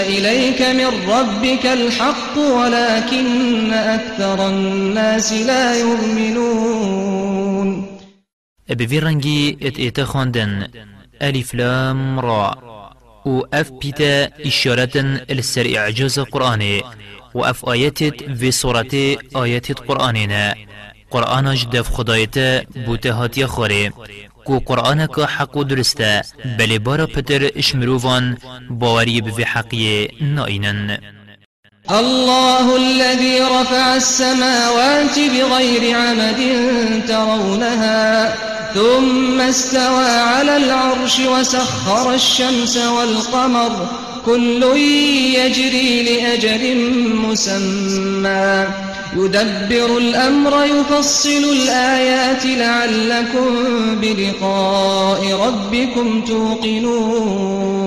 إليك من ربك الحق ولكن أكثر الناس لا يؤمنون. بفي رنجي إت خواندن ألف لام را. و أف بيتا إشارة السر إعجاز قرآن و أف آيات في صورة آيات قرآننا قرآنش دف خدايتا بوتهاتي خوري کو قرآن حق و درسته. بلی بارا پتر اشمروفان باوری بفي حقیه نائنن الله الذي رفع السماوات بغير عمد ترونها ثم استوى على العرش وسخر الشمس والقمر. كل يجري لأجل مسمى. يدبر الأمر يفصل الآيات لعلكم بلقاء ربكم توقنون.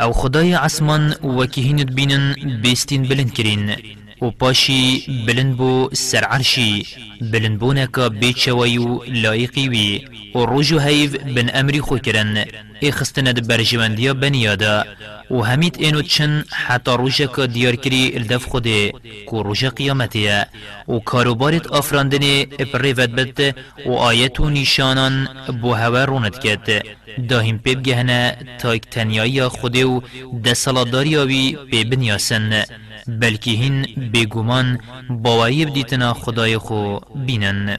أو خدای عصمان وكهين بینن بيستين بلند کرین و پاشی بلند بو سر عرشی بلند بونکا بیچویو لایقی وی و روجو هیف بن امری خو کرن إخستند برجواندیا بنیادا و همید اینو چن حتی روژه که دیار کری الدف خوده کو روژه قیامتیه و کاروبارت آفراندن اپریفت بد و آیت و نیشانان بو هوا روند کد داهم پیب گهنه تایک تنیایی خوده و دسالاداری آوی پی بنیاسن. بلکه هین بگومان باوری بدیتنا خدای خو بینن.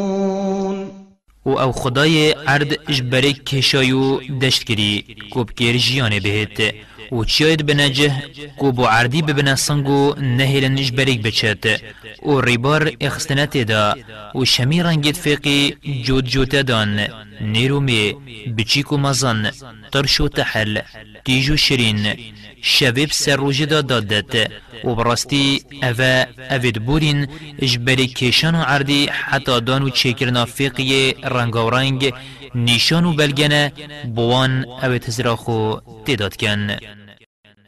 و او خدای عرد اجبره کشایو دشت کری کوب کیر جیانه بهت. و چیاید بنجه کو بو عردی ببنه سنگو نهیل اجبريك بچت. و ریبار اخستنت دا و شمی رنگت فقی جود جوتا دان. نیرومی بچیکو مزن ترشو تحل تيجو شرين شباب سروجدا دادت. و براستی اوه اوید بورین اجبری کشان و عردی حتی دانو چکرنا فقی رنگ و رنگ نیشان و بلگنه بوان اوید تزراخو تداد کن.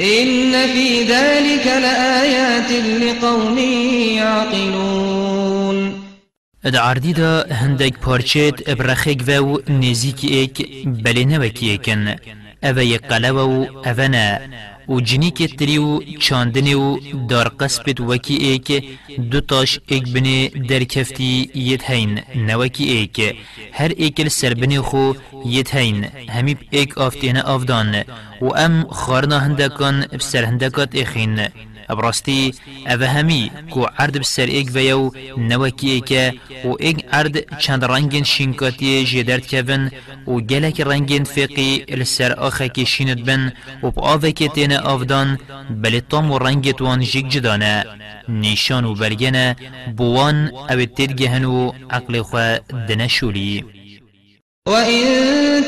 إن في ذلك لآيات لقوم يعقلون. ادعاردی دا هندک پارچت ابرخیک و نزیک ایک بلی نوکی ایکن اوه یک قلو و اوه نه و جنیک تریو چاندنی و دار قسبت وکی ایک دو تاش ایک بنی در کفتی یت هین نوکی ایک. هر ایکل سربنی خو یت هین همیب ایک آفتین آفدان. و ام خارنا هندکان بسر هندکات ایخین. ابراستی اوه همی کو عرد بسر ایک ویو نوکی ایک و ایک عرد چند رنگین شینکاتی جدرد کون و گلک رنگین فقی السر آخه که شیند بن و پا آوه تین آفدان بلی طام و رنگت وان جیگ جدانه نیشان و برگنه بوان أو تدگهن و عقل خواه دنشولی وإن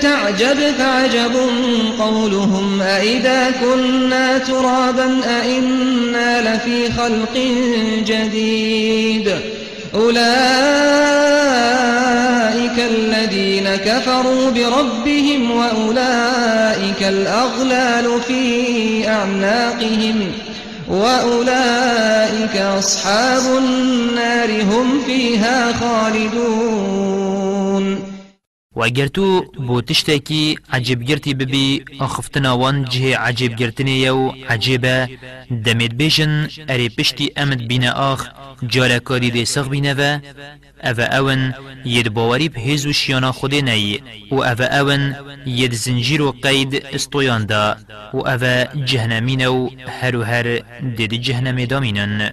تعجب فعجب قولهم أئذا كنا ترابا أئنا لفي خلق جديد أولئك الذين كفروا بربهم وأولئك الأغلال في أعناقهم وأولئك أصحاب النار هم فيها خالدون و اگر تو تشتاکی عجب گرتی ببی اخفتنا وان جه عجب گرتنی یو عجبه دمید بیجن اری پشتی امد بین آخ جالکاری دی سخ بینه و أو اون ید باوری به هزو شیانا خود نی و أو اون ید زنجیر و قید استویان دا و أو جهنمین و و دید جهنم دامینن.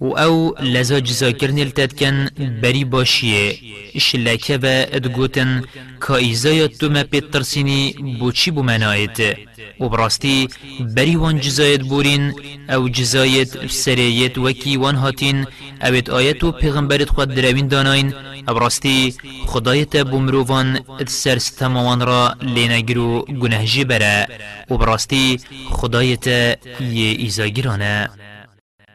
و أو لزا جزا کرنی التدکن بری باشیه اشلاکه و ادگوتن تو ما پیت ترسینی بوچی بو منایت و براستی بری وان جزایت بورین أو جزایت سریت وکی وان هاتین اوید آیت و پیغمبرت خود دروین داناین أو براستی خدایت بومرووان سرس تمامان را لینگرو گنهجی بره و براستی خدایت یه ایزاگیرانه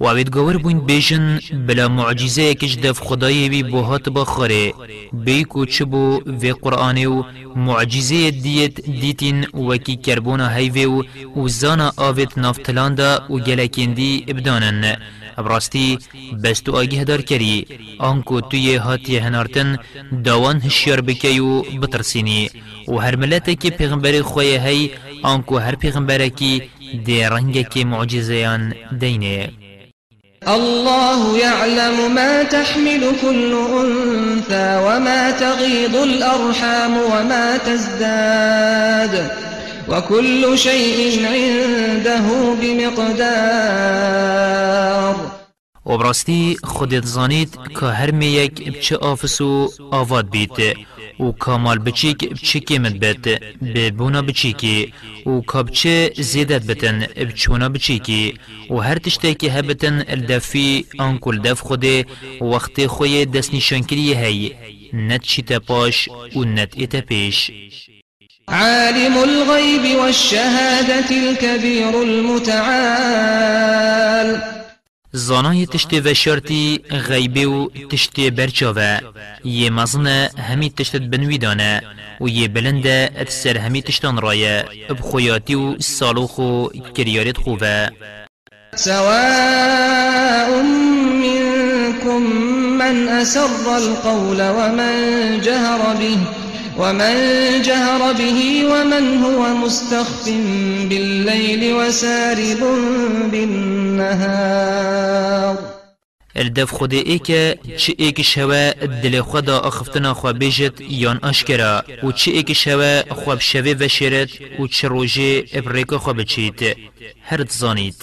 و اوید گور بوین بیجن بلا معجزة کش دف خدای بی بوهات بخاره بی کو چبو و قرآن و معجزة دیت دیتین وکی کربونا هیوه و و زانا آوید نافتلاندا و گلکندی ابدانن. براستی بس تو آگه دار کری. آنکو توی هاتی هنارتن داوان هشیار بکی و بترسینی. و هر ملت که پیغمبر خوی هی آنکو هر پیغمبر کی دی رنگ که معجزیان دینه. الله يعلم ما تحمل كل أنثى وما تغيض الأرحام وما تزداد وكل شيء عنده بمقدار. و براستی خودت زانید که هر میک بچه آفسو آواد بیت و کامال بچیک بچی کمت بد ببونا بچیکی و کابچه زیدت بتن بچونا بچیکی و هر تشتاکی هبتن الدفی آنکل دف خوده وقت خوی دست نشانکری هی نت چیتا پاش و نت ایتا پیش. عالم الغيب والشهادة الكبير المتعال. زانای تشتی و شرطی غیبی و تشتی برچاوه. یه مزنه همی تشتت بنویدانه و یه بلنده ات سر همی تشتان رایه. بخویاتی و سالوخ و کریارت خوبه. سواء منكم من أسر القول ومن جهر به. ومن جهر به ومن هو مستخف بالليل وسارب بالنهار. الدف خود ایک چه ایک شوه دل خدا اخفتنا خوا بیجت یان آشکرا. و چه ایک شوه خواب شوه و شرت و چه روژه ابریک خوا بچیت هر زانیت.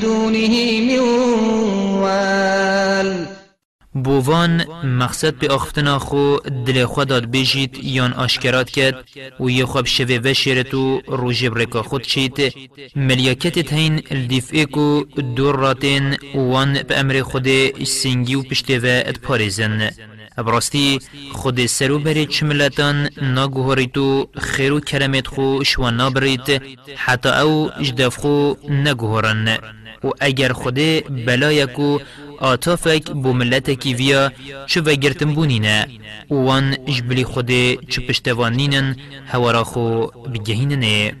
دونه من وال بوان مقصد به اختنا خو دل خودات بجید یان آشکرات کرد و یه خواب شوه و شیرت و روژه برکا خود چید. ملیاکت هین الدیف ایکو دور راتین وان به امر خود سنگی و پشته و ادپارزن براستی خود سرو بری چملتان نگوهریتو خیر و کرمت خو شوان نابریت حتی او اجداف خو نگوهرن. و اگر خود بلایکو آتافک بو ملتکی ویا چو وگرتن بونینه. وان جبلی خود چو پشتوانینن هورا خو بگهیننه.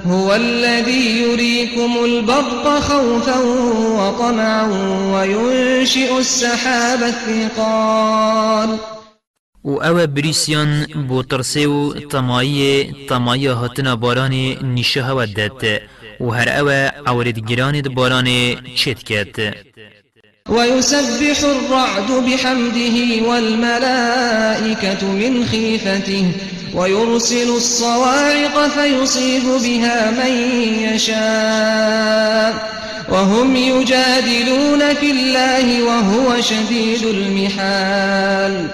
هو الذي يريكم البرق خوفا وطمعا وينشئ السحاب الثقال. و أو بریسیان بو ترسه و تمایی تمایی هاتنا باران نیشه هودت و هر اوه عورد گران دباران چت کت ويسبح الرعد بحمده والملائكة من خيفته ويرسل الصواعق فيصيب بها من يشاء وهم يجادلون في الله وهو شديد المحال.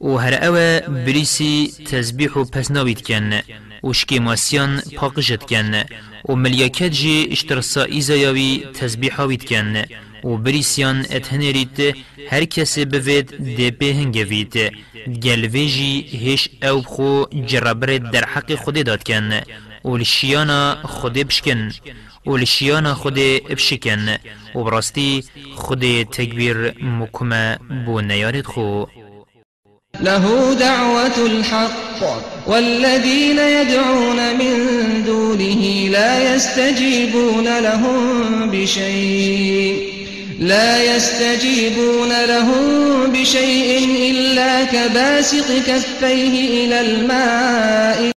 و هر اوه بريسي تسبيح و پس ناوید کن و شکی ماسیان پاقشت کن و ملیاکت جی اشترسا ایزایاوی تسبیح هاوید کن و بریسیان اتهنریت هر کسی بوید دی به هنگوید گلویجی هش أو خو جربر در حق خود داد کن و لشیانا خود بشکن و لشیانا خود بشکن و براستی خود تکبیر مکمه بو نیارد خو له دعوة الحق والذين يدعون من دونه لا يستجيبون لهم بشيء لا يستجيبون لهم بشيء إلا كباسط كفيه إلى الماء.